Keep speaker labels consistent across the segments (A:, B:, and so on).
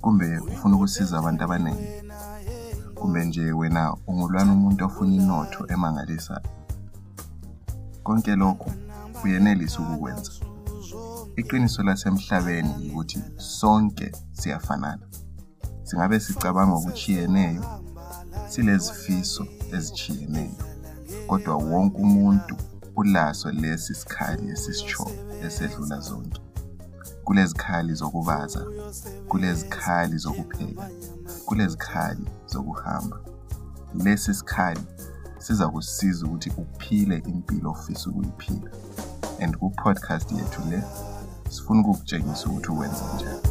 A: kumbe ufuna ukusiza abantu abaningi kumbe nje wena ungulwana umuntu ofuna inotho emangalisa konke lokhu uyenelisa ukukwenza iqiniso lasemhlabeni yikuthi sonke siyafanana singabe sicabanga okutshiyeneyo silezifiso ezitshiyeneyo kodwa wonke umuntu ulaso lesi sikhali esisitshoyo esedlula zonke kulezikhali zokubaza kulezikhali zokupheka kulezikhali zokuhamba lesi sikhali siza kusiza ukuthi uphile impilo ofisa ukuyiphila and ku-podcast yethu le sifuna ukukutshengisa ukuthi uwenza njani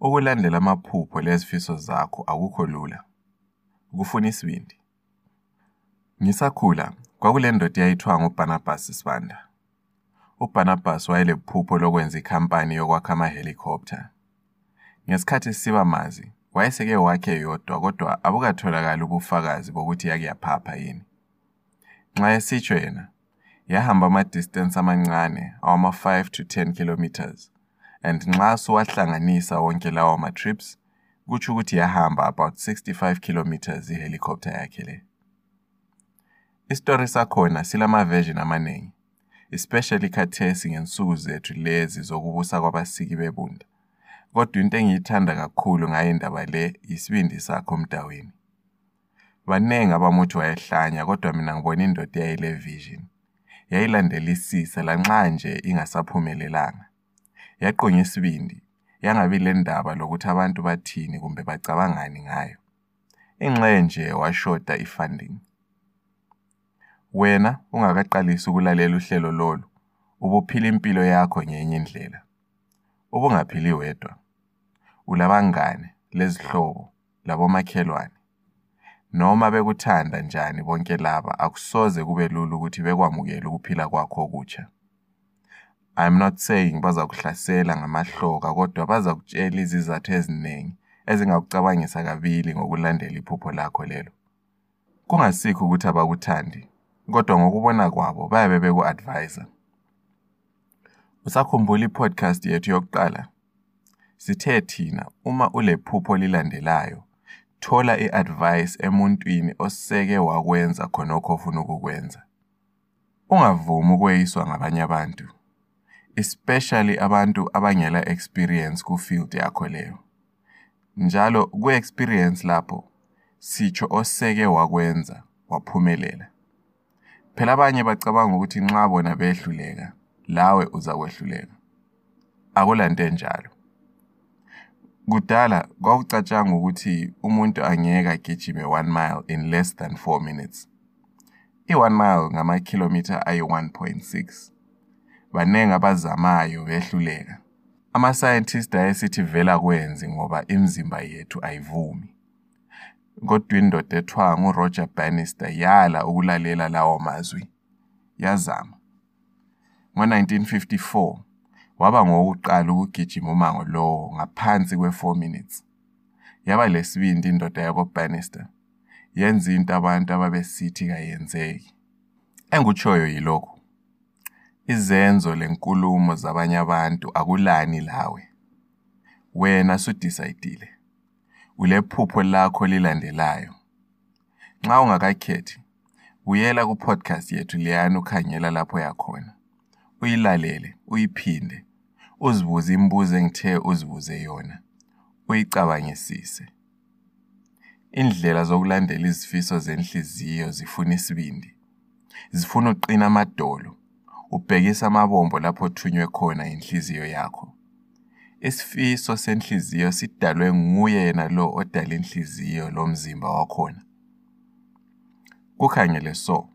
A: Ukulandela amaphupho lezifiso zakho akukho lula. Kufuna isibindi. Ngisakhula, kwakulendoda eyayithiwa nguBarnabas Sibanda. UBarnabas wayelephupho lokwenza ikhampani yokwakha ama-helicopter. Ngesikhathi siba mazi, wayeseke wakhe yodwa kodwa abukatholakali ubufakazi bokuthi yake yaphapha yini. Nxa esitsho yena, yahamba ama-distance amancane awama-5 to 10 kilometers and nxa suwahlanganisa wonke lawo ma-trips kutsho ukuthi yahamba about 65 kilometers i-helicopter yakhe le. Isitori sakhona silama-version amanengi especially khathesi ngensuku zethu lezi zokubusa kwabasiki bebunda. Kodwa into engiyithanda kakhulu ngayo indaba le yisibindi sakho mdawini. Banengi abamuthi wayehlanya kodwa mina ngibona indoda eyayile vision. Yayilandelisisa lanxa nje ingasaphumelelanga. Yaqunya isibindi, yangabi lendaba lokuthi abantu bathini kumbe bacabangani ngayo. Inxe nje washoda ifunding. Wena ungakaqalisi ukulalela uhlelo lolu, ubuphila impilo yakho ngenye indlela. Ubungaphili wedwa. Ulabangane, lezihlobo, labomakhelwane. Noma bekuthanda njani bonke laba akusoze kube lula ukuthi bekwamukele ukuphila kwakho okutsha. I'm not saying bazakuhlasela ngamahloka kodwa bazakutshela izizathu eziningi ezingakucabangisa kabili ngokulandela iphupho lakho lelo. kungasikho ukuthi abakuthandi kodwa ngokubona kwabo bayabe beku-advisa usakhumbula i-podcast yethu yokuqala sithe thina uma ulephupho lilandelayo thola i-advice emuntwini oseke wakwenza khonokho ofuna ukukwenza ungavumi ukweyiswa ngabanye abantu especially abantu abangela experience ku-field yakho leyo njalo ku-experience lapho sitsho oseke wakwenza waphumelela phela abanye bacabanga ukuthi nxa bona behluleka lawe uzakwehluleka akulanto enjalo kudala kwakucatshanga ukuthi umuntu angeke agijime 1 mile in less than 4 minutes i-1 mile ngamakhilomitha ayi-1.6 baningi abazamayo behluleka Amasayentisti ayesithi vela kwenzi ngoba imizimba yethu ayivumi. Kodwa indoda ethiwa nguRoger Bannister yala ukulalela lawo mazwi. Yazama. Ngo-1954 waba ngowokuqala ukugijima umango lowo ngaphansi kwe-4 minutes. Yaba lesibindi indoda yakoBannister. Yenza into abantu ababesithi kayenzeki. Engikutshoyo yilokhu. Izenzo lenkulumo zabanye abantu akulani lawe. Wena sudicayidile. Ulephupho lakho olilandelayo. Nxa ungakakhethi, buyela ku-podcast yethu leyana ukhangela lapho yakhona. Uyilalele, uyiphinde. Uzibuze imibuzo engithe uzibuze yona. Uyicabangisise. Indlela zokulandela izifiso zenhliziyo zifuna isibindi. Zifuna uqina amadolo, ubhekisa amabombo lapho othunywe khona inhliziyo yakho. Isifiso senhliziyo sidalwe nguye yena lo odala inhliziyo lomzimba wakhona. Kukhangele so.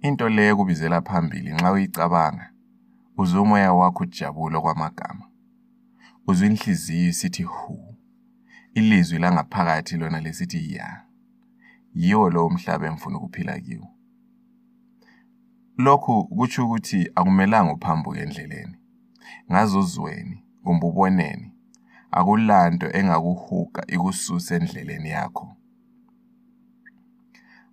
A: Into le kubizela phambili nxa uyicabanga, uze umoya wakho ujabule okwamagama. Uzwa inhliziyo isithi hu. Ilizwi langaphakathi lona lisithi ya. Yiwo lowo mhlaba engifuna ukuphila kiwo. Lokhu kutsho ukuthi akumelanga uphambuke endleleni. Ngaze uzweni kumbe uboneni, akulanto engakuhuga ikususe endleleni yakho.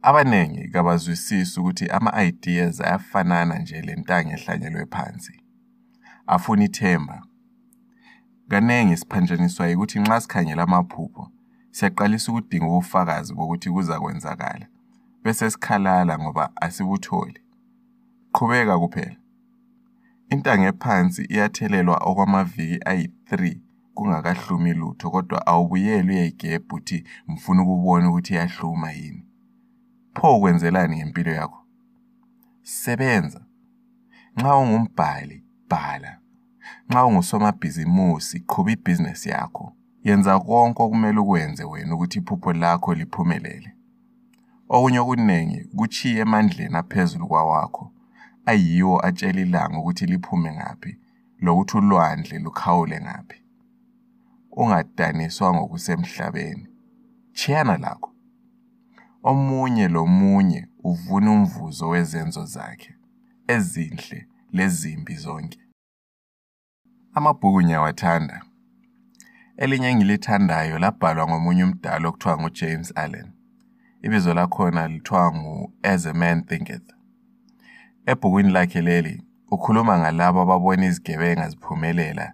A: Abanengi kabazwisisi ukuthi ama-ideas ayafanana nje lentanga ehlanyelwe phansi. afuna ithemba. Kanengi siphantshaniswa yikuthi nxa sikhangela amaphupho siyaqalisa ukudinga ubufakazi bokuthi kuzakwenzakala bese sikhalala ngoba asibutholi. Qhubeka kuphela. Intanga ephansi iyathelelwa okwamaviki ayi-3 kungakahlumi lutho kodwa awubuyeli uyeyigebha uthi ngifuna ukubona ukuthi iyahluma yini. Pho ukwenzelani ngempilo yakho? Sebenza. Nxa ungumbhali, bhala. Nxa ungusomabhizimusi, qhuba ibhizinesi yakho. Yenza konke okumele ukwenze wena ukuthi iphupho lakho liphumelele. Okunye okunengi kutshiye emandleni aphezulu kwawakho, ayiwo atshela ilanga ukuthi liphume ngaphi lokuthi ulwandle lukhawule ngaphi. Ungadaniswa ngokusemhlabeni. Tshiyana lakho. Omunye lomunye uvuna umvuzo wezenzo zakhe, ezinhle lezimbi zonke. Amabhuku ngiyawathanda. Elinye engilithandayo labhalwa ngomunye umdala okuthiwa nguJames Allen. Ibizo lakhona lithiwa ngu-As a Man Thinketh. Ebhukwini lakhe leli ukhuluma ngalabo ababona izigebenga ziphumelela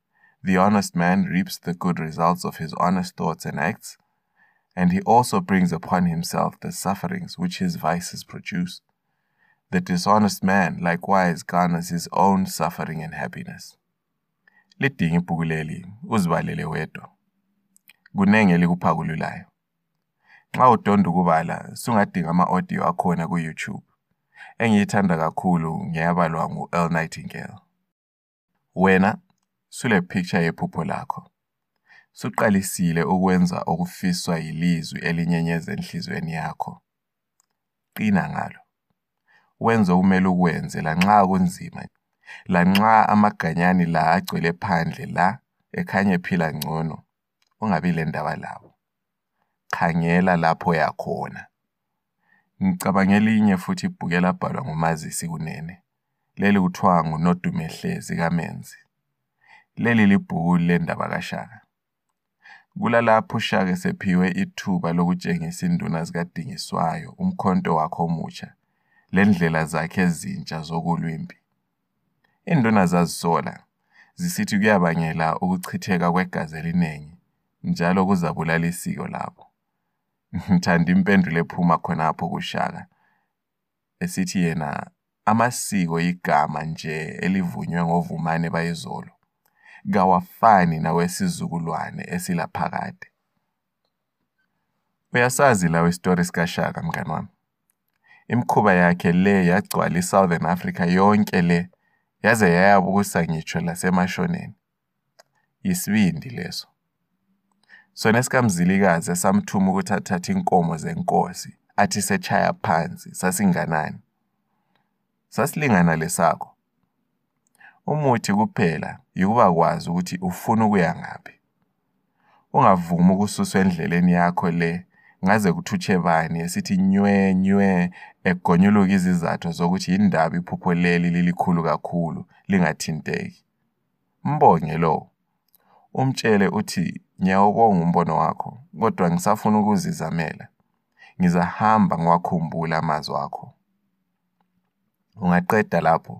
A: The honest man reaps the good results of his honest thoughts and acts, and he also brings upon himself the sufferings which his vices produce. The dishonest man likewise garners his own suffering and happiness. Lidinga ibhuku leli uzibalele wedwa. Kuningi elikuphakululayo. Nxa udonda ukubala, sungadinga ama-audio akhona ku-YouTube. Engiyithanda kakhulu ngeyabalwa ngu-L Nightingale. Wena sule picture yephupho lakho. Suqalisile ukwenza okufiswa yilizwi elinyenyeza enhlizweni yakho. Qina ngalo. Wenze umele ukwenze lanxa kunzima. Lanxa amaganyani la agcwele phandle la ekhanye phila ngcono. ungabi lendaba labo khangela lapho yakhona ngicabanga elinye futhi ibhuke labhalwa ngumazisi kunene leli kuthiwa ngunodumehlezi kamenzi leli libhuku lendaba kashaka kulalapho ushaka esephiwe ithuba lokutshengisa induna zikadingiswayo umkhonto wakhe omutsha lendlela zakhe ezintsha zokulwimpi Induna zazisola zisithi kuyabangela ukuchitheka kwegazi elinengi njalo kuzabulala isiko labo. Ngithanda impendulo ephuma khonapho kuShaka esithi yena amasiko yigama nje elivunywe ngovumane bayizolo kawafani nawesizukulwane esilaphakade. Uyasazi lawe isitori sikaShaka mngani wami. Imkhuba yakhe le yagcwala iSouthern Africa yonke le yaze yayabusa ngitsho lasemashoneni. Yisibindi leso. Sona sikamzilikazi esamthuma ukuthi athathe inkomo zenkosi athi sechaya phansi sasinganani. sasilingana lesakho. Umuthi kuphela yikuba kwazi ukuthi ufuna ukuya ngaphi. Ungavumi ukususwa endleleni yakho le ngaze kuthutshe bani esithi nywe nywe egonyuluka izizatho zokuthi yindaba iphupho leli lilikhulu kakhulu lingathinteki. Mbonge lowo. Umtshele uthi ngiyawubonga umbono wakho kodwa ngisafuna ukuzizamela. Ngizahamba ngiwakhumbula amazwi akho. Ungaqeda lapho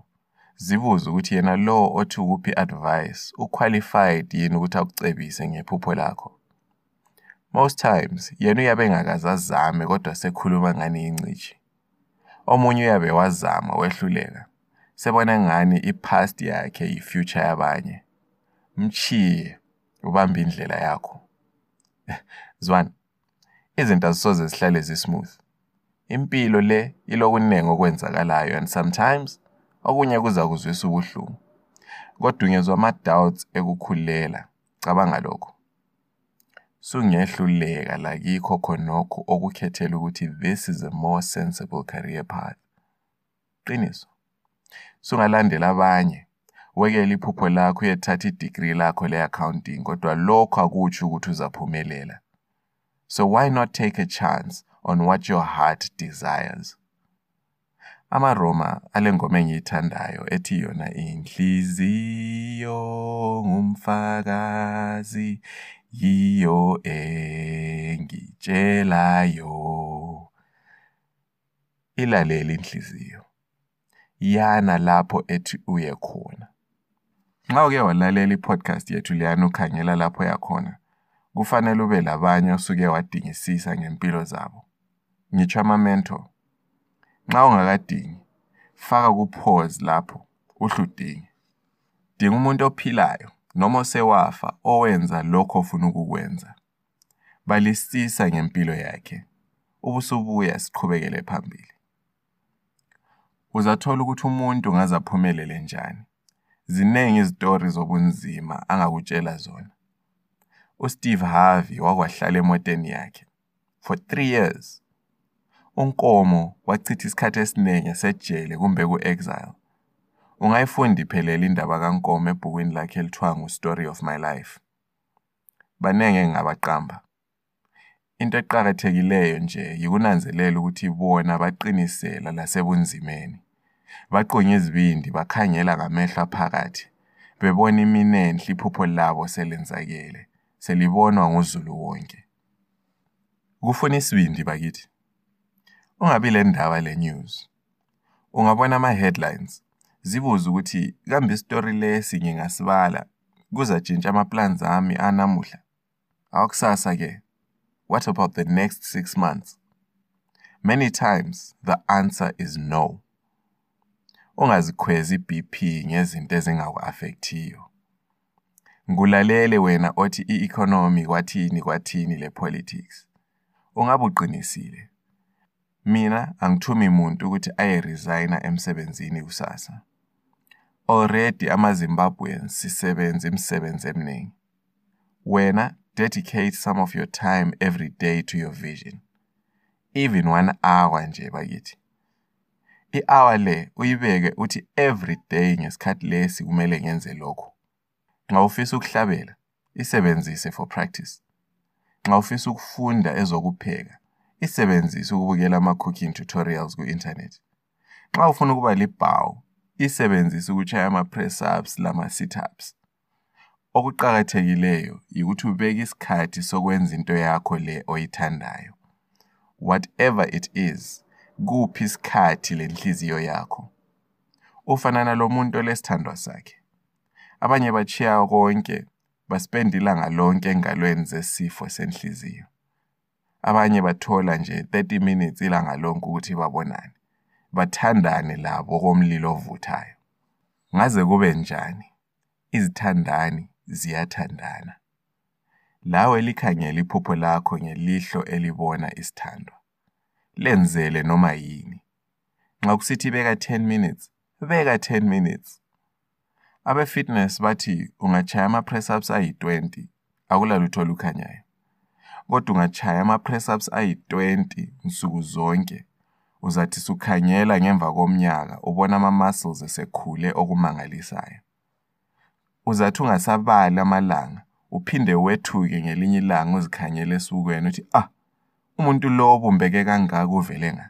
A: zibuze ukuthi yena lowo othi ukuphi advice uqualified yini ukuthi akucebise ngephupho lakho. Most times yena uyabe engakaze azame kodwa sekhuluma ngani yincitshi. Omunye uyabe wazama wehluleka. Sebona ngani i-past yakhe yi-future yabanye. Mchiye ubambe indlela yakho. Zwana Izinto azisoze zihlale zismooth. Impilo le ilokunengi okwenzakalayo and sometimes okunye kuza kuzwisa ubuhlungu. Kodwa ungezwa ama-doubts ekukhulela. Cabanga lokho. Sungehluleka lakikho khonokho okukhethela ukuthi this is a more sensible career path. Qiniso. Sungalandela abanye. Wekela iphupho lakho uyethatha i-degree lakho le-accounting kodwa lokho akutsho ukuthi uzaphumelela. So why not take a chance on what your heart desires? AmaRoma alengoma engiyithandayo ethi yona inhliziyo ngumfakazi yiyo engitshelayo ilalele inhliziyo yana lapho ethi uye khona nxa uke walalela i-podcast yethu liyana ukhangela lapho yakhona kufanele ube labanye osuke wadingisisa ngempilo zabo ngitsho ama-mentor nxa ungakadingi faka kupause lapho uhle udinge dinga umuntu ophilayo noma osewafa owenza lokho ofuna ukukwenza Balisisa ngempilo yakhe. Ubusubuya siqhubekele phambili. Uzathola ukuthi umuntu ngaze aphumelele njani. Ziningi izitori zobunzima angakutshela zona. USteve Harvey wakwahlala emoteni yakhe for 3 years. UNkomo wachitha isikhathi esiningi esejele kumbe ku-exile. Ungayifunda iphelele indaba kaNkomo ebhukwini lakhe elithiwa ngu-Story of My Life. Banengi engingabaqamba. Into eqakathekileyo nje yikunanzelela ukuthi bona baqinisela lasebunzimeni. Baqonye izibindi bakhangela ngamehlo aphakathi bebona iminenhle iphupho labo selenzakele selibonwa nguzulu wonke. Kufuna isibindi bakithi. Ungabi lendaba le news. Ungabona ama-headlines, zibuze ukuthi kambe isitori lesi ngingasibala kuzatshintsha ama-plans ami anamuhla. Awakusasa-ke, what about the next six months? Many times the answer is no. Ungazikhwezi i-BP ngezinto ezingaku-affectiyo. Ngilalele wena othi i-economy kwathini kwathini le-politics. Ungabuqinisile. mina angithumi muntu ukuthi ayeresigna emsebenzini kusasa already ama-zimbabweans sisebenza imisebenzi eminingi wena dedicate some of your time every day to your vision even one hour nje bakithi i-hour le uyibeke uthi every day ngesikhathi lesi kumele ngenze lokhu nxa ufisa ukuhlabela Isebenzise for practice. Nxa ufisa ukufunda ezokupheka, isebenzise ukubukela ama-cooking tutorials ku-internet. Nxa ufuna ukuba libhawu, isebenzise ukutshaya ama-press-ups lama-sit-ups. Okuqakathekileyo yikuthi ubeke isikhathi sokwenza into yakho le oyithandayo. Whatever it is, kuphi isikhathi lenhliziyo yakho? Ufanana lomuntu olesithandwa sakhe. Abanye batshiya konke baspenda ilanga lonke engalweni zesifo senhliziyo. Abanye bathola nje 30 minutes ilanga lonke ukuthi babonane. Bathandane labo komlilo ovuthayo. Ngaze kube njani? Izithandani ziyathandana. Lawe likhangele iphupho lakho ngelihlo elibona isithandwa. Lenzele noma yini. Nxa kusithi beka 10 minutes, beka 10 minutes abefitness bathi ungachaya ama-press ups ayi-20 akulalutho olukhanyayo kodwa ungachaya ama-press ups ayi-20 nsuku zonke uzathi sukhangela ngemva komnyaka ubona ama-muscles esekhule okumangalisayo uzathi ungasabali amalanga uphinde wethuke ngelinye ilanga uzikhangele esibukweni uthi ah umuntu lo obumbeke kangaka uvele nga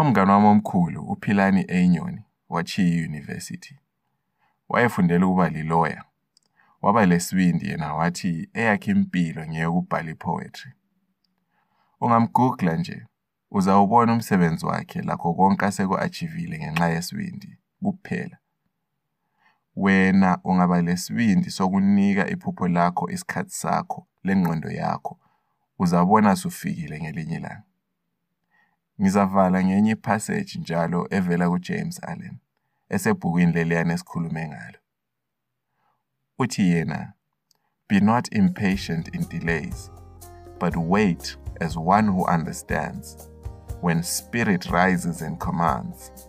A: Umngane wami omkhulu uPhilani Enyoni wachiya iuniversity. Wayefundela ukuba liloya. Waba lesibindi yena wathi eyakhe impilo ngeyokubhala ipoetry. Ungamgoogla nje uzawubona umsebenzi wakhe lakho konke aseku-achivile ngenxa yesibindi kuphela. Wena ungaba lesibindi sokunika iphupho lakho isikhathi sakho lengqondo yakho uzabona sufikile ngelinye ilanga. Ngizavala ngenye ipassage njalo evela kuJames Allen esebhukwini leliyana esikhulume ngalo. Uthi yena, Be not impatient in delays, but wait as one who understands when spirit rises and commands.